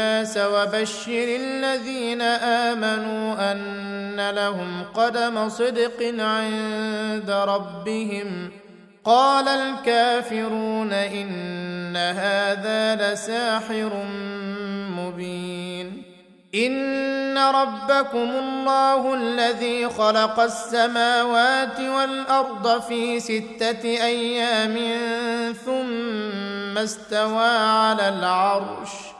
الناس وبشر الذين آمنوا أن لهم قدم صدق عند ربهم. قال الكافرون إن هذا لساحر مبين. إن ربكم الله الذي خلق السماوات والأرض في ستة أيام ثم استوى على العرش.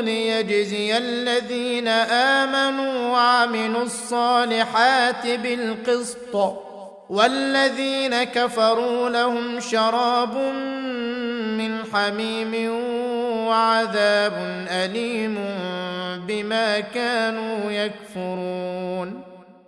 ليجزي الذين آمنوا وعملوا الصالحات بالقسط والذين كفروا لهم شراب من حميم وعذاب أليم بما كانوا يكفرون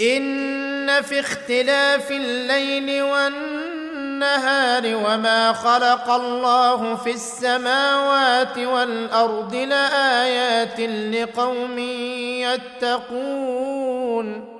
إن في اختلاف الليل والنهار وما خلق الله في السماوات والأرض لآيات لقوم يتقون.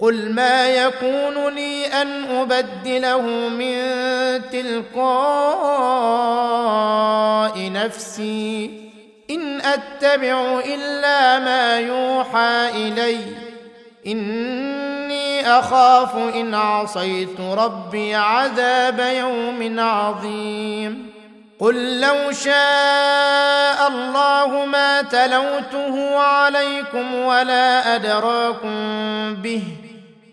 قل ما يكون لي أن أبدله من تلقاء نفسي إن أتبع إلا ما يوحى إلي إني أخاف إن عصيت ربي عذاب يوم عظيم قل لو شاء الله ما تلوته عليكم ولا أدراكم به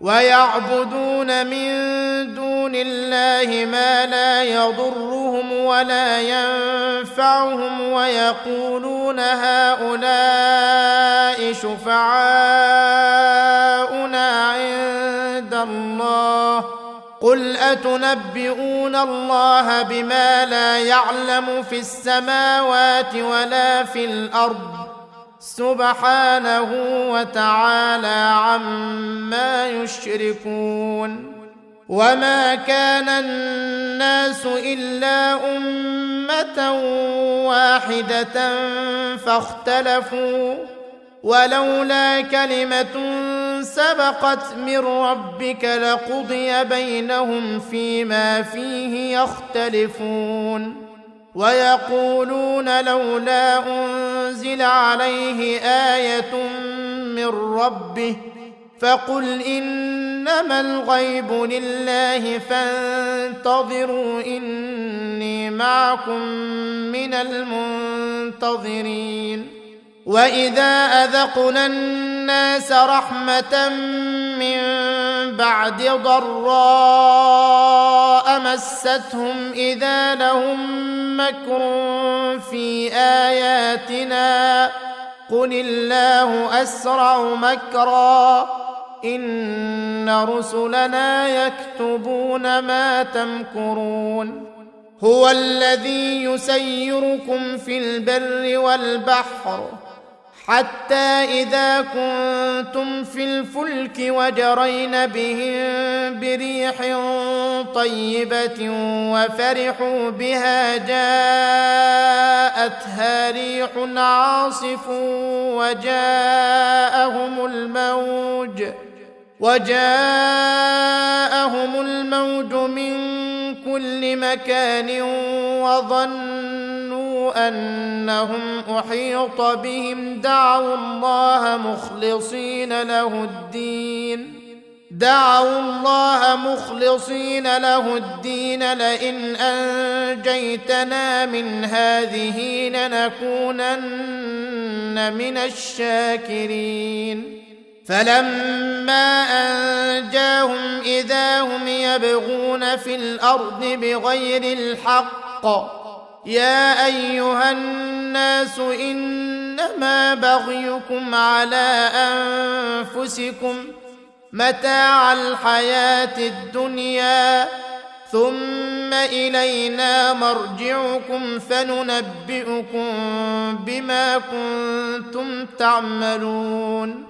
ويعبدون من دون الله ما لا يضرهم ولا ينفعهم ويقولون هؤلاء شفعاؤنا عند الله. قل أتنبئون الله بما لا يعلم في السماوات ولا في الأرض؟ سبحانه وتعالى عما يشركون وما كان الناس إلا أمة واحدة فاختلفوا ولولا كلمة سبقت من ربك لقضي بينهم فيما فيه يختلفون ويقولون لولا أنزل عليه آية من ربه فقل إنما الغيب لله فانتظروا إني معكم من المنتظرين. وإذا أذقنا الناس رحمة من بعد ضراء مستهم إذا لهم مكر في آياتنا. قل الله أسرع مكرا إن رسلنا يكتبون ما تمكرون هو الذي يسيركم في البر والبحر حتى إذا كنتم في الفلك وجرين بهم بريح طيبة وفرحوا بها جاءتها ريح عاصف وجاءهم الموج وجاءهم الموج من كل مكان وظنوا أنهم أحيط بهم. دعوا الله مخلصين له الدين. دعوا الله مخلصين له الدين. لئن أنجيتنا من هذه لنكونن من الشاكرين. فلما انجاهم اذا هم يبغون في الأرض بغير الحق يا ايها الناس انما بغيكم على انفسكم متاع الحياة الدنيا ثم الينا مرجعكم فننبئكم بما كنتم تعملون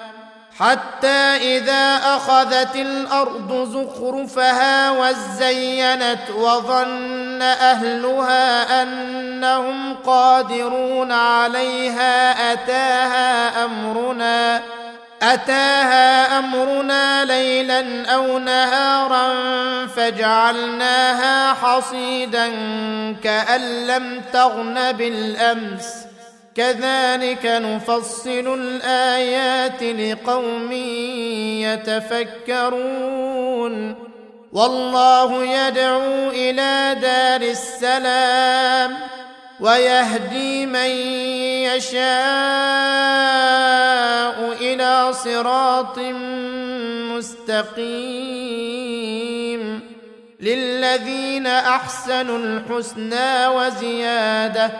حتى إذا أخذت الأرض زخرفها وزينت وظن أهلها أنهم قادرون عليها أتاها أمرنا أتاها أمرنا ليلا أو نهارا فجعلناها حصيدا كأن لم تغن بالأمس. كذلك نفصل الآيات لقوم يتفكرون. والله يدعو إلى دار السلام ويهدي من يشاء إلى صراط مستقيم. للذين أحسنوا الحسنى وزيادة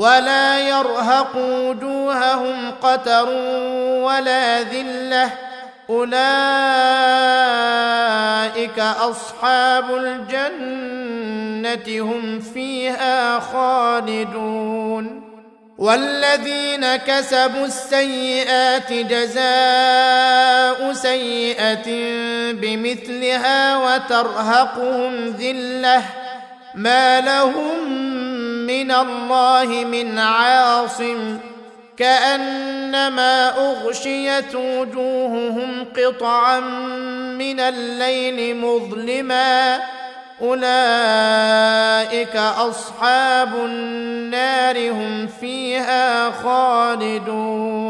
ولا يرهق وجوههم قتر ولا ذلة. أولئك أصحاب الجنة هم فيها خالدون. والذين كسبوا السيئات جزاء سيئة بمثلها وترهقهم ذلة. ما لهم من الله من عاصم كأنما أغشيت وجوههم قطعا من الليل مظلما أولئك أصحاب النار هم فيها خالدون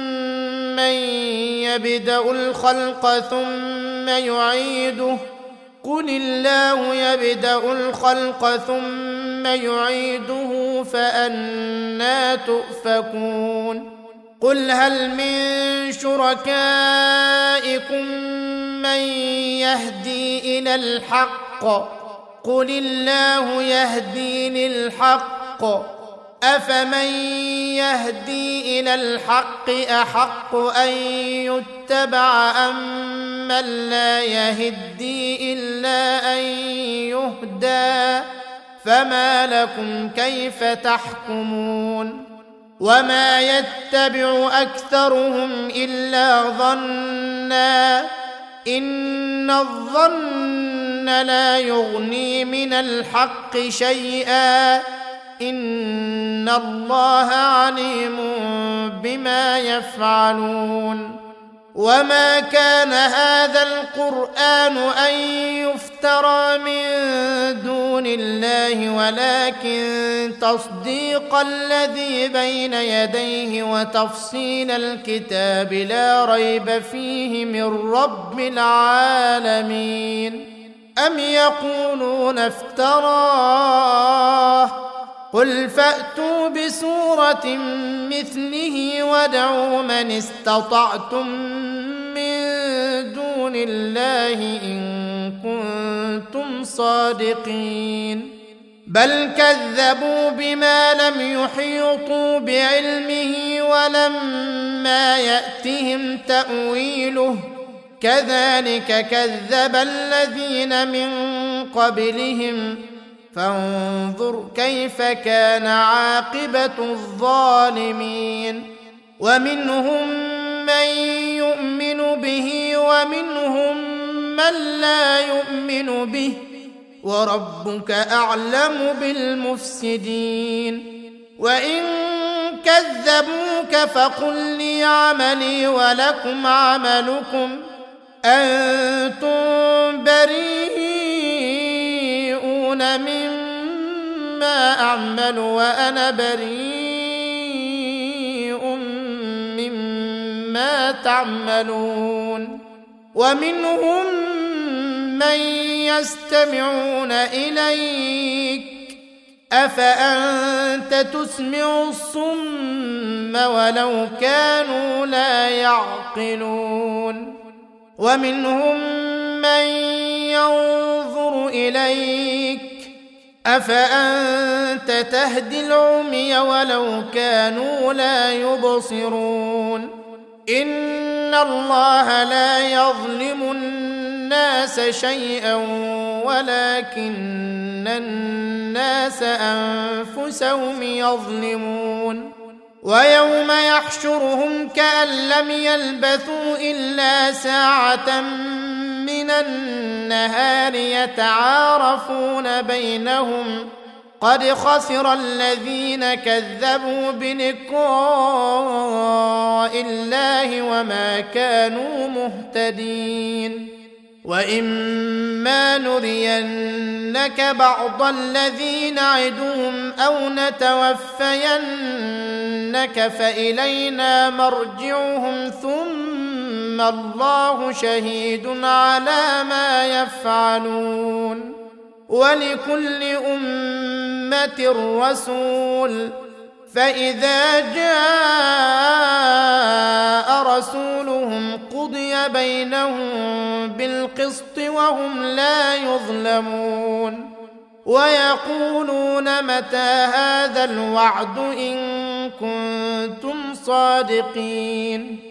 من يبدا الخلق ثم يعيده قل الله يبدا الخلق ثم يعيده فانى تؤفكون قل هل من شركائكم من يهدي إلى الحق قل الله يهدي للحق افمن يهدي إلى الحق احق ان يتبع ام من لا يهدي الا ان يهدى فما لكم كيف تحكمون وما يتبع اكثرهم الا ظنا ان الظن لا يغني من الحق شيئا ان الله عليم بما يفعلون وما كان هذا القران ان يفترى من دون الله ولكن تصديق الذي بين يديه وتفصيل الكتاب لا ريب فيه من رب العالمين ام يقولون افتراه قل فأتوا بسورة مثله وادعوا من استطعتم من دون الله إن كنتم صادقين. بل كذبوا بما لم يحيطوا بعلمه ولما يأتهم تأويله. كذلك كذب الذين من قبلهم فانظر كيف كان عاقبة الظالمين. ومنهم من يؤمن به ومنهم من لا يؤمن به. وربك أعلم بالمفسدين. وإن كذبوك فقل لي عملي ولكم عملكم. أنتم بريئون مما أعمل وأنا بريء مما تعملون ومنهم من يستمعون إليك أفأنت تسمع الصم ولو كانوا لا يعقلون ومنهم من ينظر إليك أفأنت تهدي العمي ولو كانوا لا يبصرون؟ إن الله لا يظلم الناس شيئا ولكن الناس أنفسهم يظلمون. ويوم يحشرهم كأن لم يلبثوا إلا ساعة من النهار يتعارفون بينهم قد خسر الذين كذبوا بلقاء الله وما كانوا مهتدين وإما نرينك بعض الذي نعدهم أو نتوفينك فإلينا مرجعهم ثم الله شهيد على ما يفعلون ولكل امه رسول فاذا جاء رسولهم قضي بينهم بالقسط وهم لا يظلمون ويقولون متى هذا الوعد ان كنتم صادقين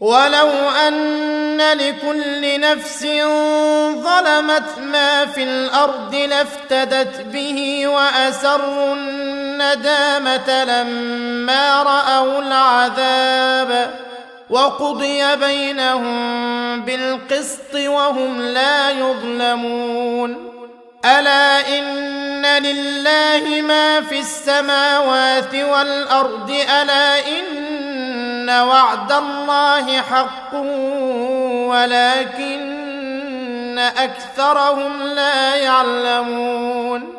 ولو أن لكل نفس ظلمت ما في الأرض لافتدت به وأسروا الندامة لما رأوا العذاب وقضي بينهم بالقسط وهم لا يظلمون. ألا إن لله ما في السماوات والأرض؟ ألا إن وعد الله حق ولكن اكثرهم لا يعلمون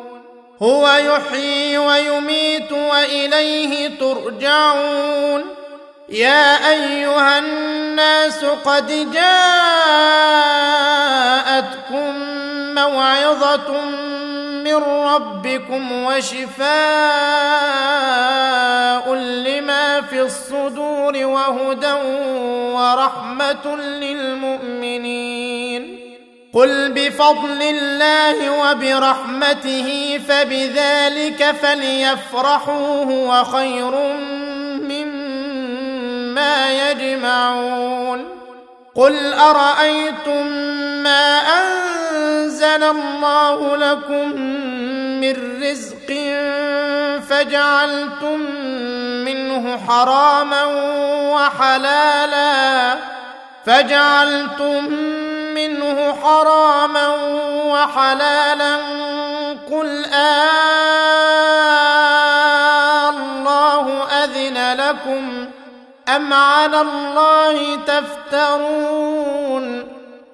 هو يحيي ويميت واليه ترجعون يا ايها الناس قد جاءتكم موعظه من ربكم وشفاء لما في الصدور وهدى ورحمة للمؤمنين. قل بفضل الله وبرحمته فبذلك فليفرحوا هو خير مما يجمعون. قل أرأيتم ما انزل الله لكم من رزق فجعلتم منه حراما وحلالا فجعلتم منه حراما وحلالا قل آلله أذن لكم أم على الله تفترون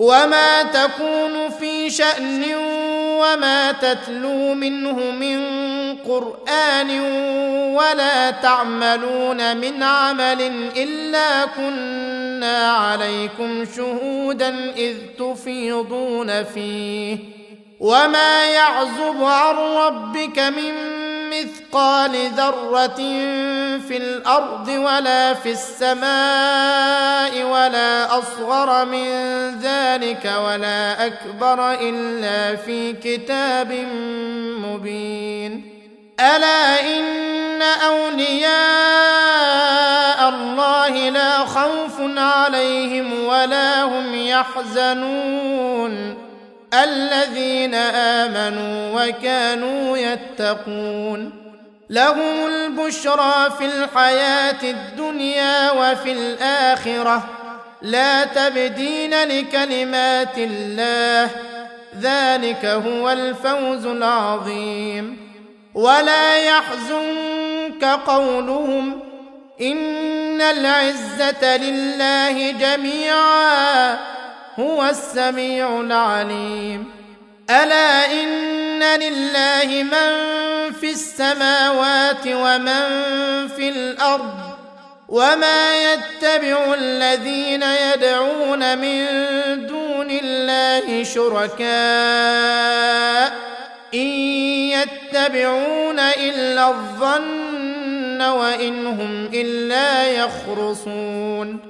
وما تكون في شان وما تتلو منه من قران ولا تعملون من عمل الا كنا عليكم شهودا اذ تفيضون فيه وما يعزب عن ربك من مثقال ذرة في الأرض ولا في السماء ولا أصغر من ذلك ولا أكبر إلا في كتاب مبين. ألا إن أولياء الله لا خوف عليهم ولا هم يحزنون. الذين آمنوا وكانوا يتقون. لهم البشرى في الحياة الدنيا وفي الآخرة. لا تبديل لكلمات الله. ذلك هو الفوز العظيم. ولا يحزنك قولهم. إن العزة لله جميعا. هو السميع العليم. ألا إن لله من في السماوات ومن في الأرض وما يتبع الذين يدعون من دون الله شركاء إن يتبعون إلا الظن وإن هم إلا يخرصون.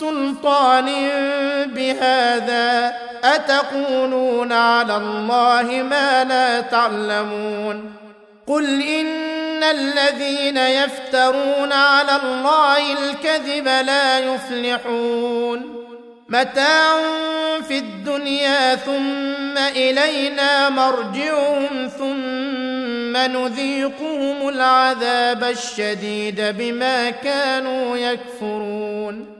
سلطان بهذا أتقولون على الله ما لا تعلمون قل إن الذين يفترون على الله الكذب لا يفلحون متاع في الدنيا ثم إلينا مرجعهم ثم نذيقهم العذاب الشديد بما كانوا يكفرون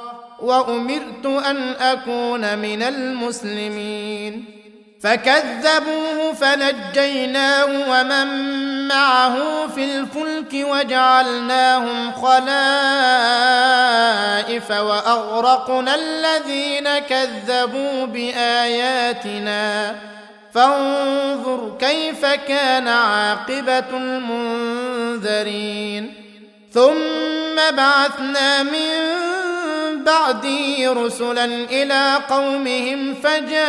وأمرت أن أكون من المسلمين. فكذبوه فنجيناه ومن معه في الفلك وجعلناهم خلائف وأغرقنا الذين كذبوا بآياتنا. فانظر كيف كان عاقبة المنذرين. ثم بعثنا من بعده رسلا إلى قومهم فجاءوهم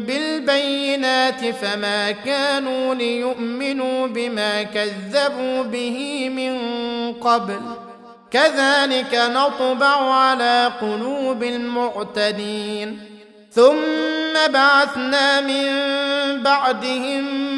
بالبينات البينات فما كانوا ليؤمنوا بما كذبوا به من قبل. كذلك نطبع على قلوب المعتدين. ثم بعثنا من بعدهم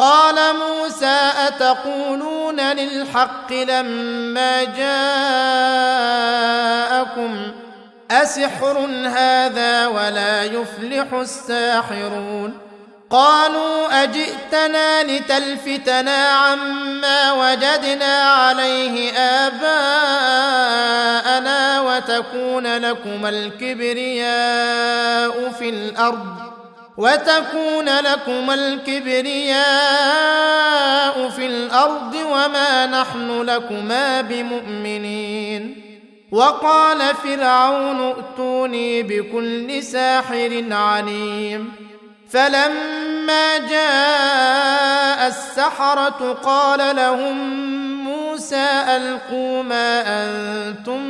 قال موسى أتقولون للحق لما جاءكم أسحر هذا ولا يفلح الساحرون قالوا أجئتنا لتلفتنا عما وجدنا عليه آباءنا وتكون لكما الكبرياء في الأرض وتكون لكما الكبرياء في الأرض وما نحن لكما بمؤمنين. وقال فرعون ائتوني بكل ساحر عليم. فلما جاء السحرة قال لهم موسى ألقوا ما أنتم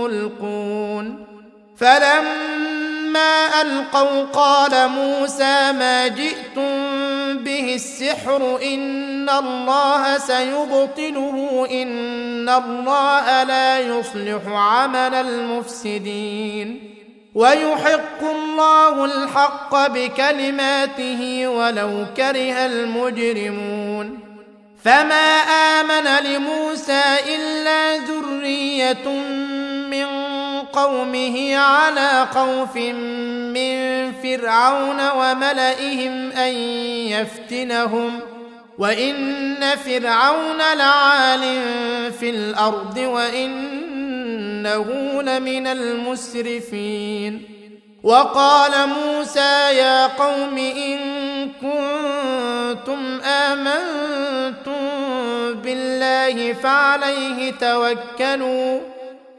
ملقون. فلما ألقوا قال موسى ما جئتم به السحر إن الله سيبطله إن الله لا يصلح عمل المفسدين ويحق الله الحق بكلماته ولو كره المجرمون فما آمن لموسى إلا ذرية من قومه على خوف من فرعون وملئهم أن يفتنهم وإن فرعون لعال في الأرض وان انه لمن المسرفين. وقال موسى يا قوم إن كنتم آمنتم بالله فعليه توكلوا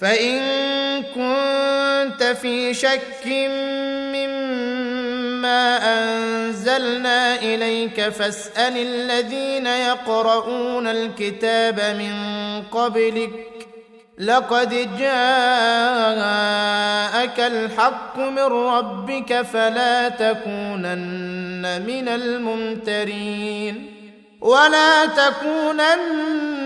فإن كنت في شك مما أنزلنا إليك فاسأل الذين يقرؤون الكتاب من قبلك لقد جاءك الحق من ربك فلا تكونن من الممترين ولا تكونن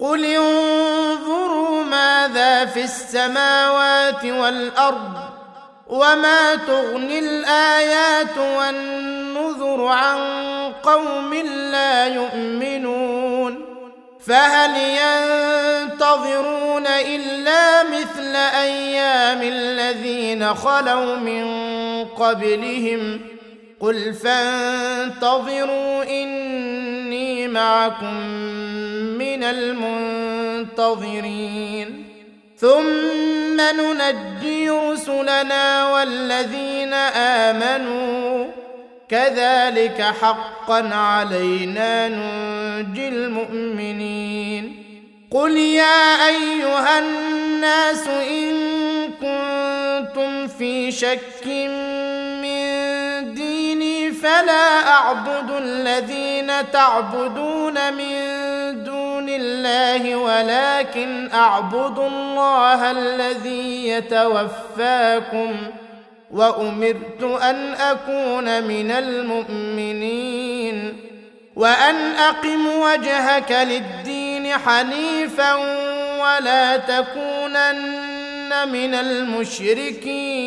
قل انظروا ماذا في السماوات والارض وما تغني الايات والنذر عن قوم لا يؤمنون فهل ينتظرون الا مثل أيام الذين خلوا من قبلهم قل فانتظروا اني معكم من المنتظرين. ثم ننجي رسلنا والذين آمنوا. كذلك حقا علينا ننجي المؤمنين. قل يا أيها الناس إن كنتم في شك من ديني فلا أعبد الذين تعبدون من الله ولكن أعبد الله الذي يتوفاكم وأمرت أن أكون من المؤمنين وأن أقم وجهك للدين حنيفا ولا تكونن من المشركين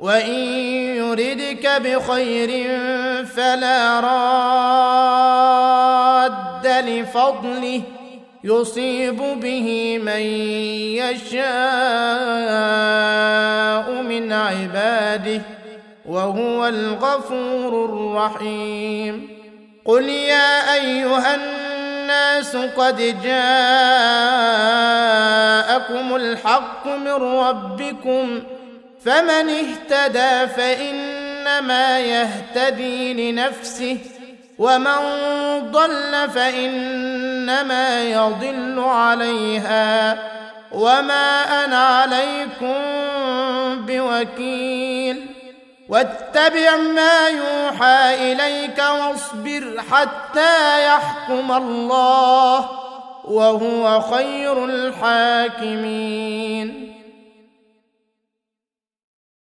وإن يردك بخير فلا راد لفضله يصيب به من يشاء من عباده وهو الغفور الرحيم. قل يا أيها الناس قد جاءكم الحق من ربكم فمن اهتدى فإنما يهتدي لنفسه ومن ضل فإنما يضل عليها. وما أنا عليكم بوكيل. واتبع ما يوحى إليك واصبر حتى يحكم الله وهو خير الحاكمين.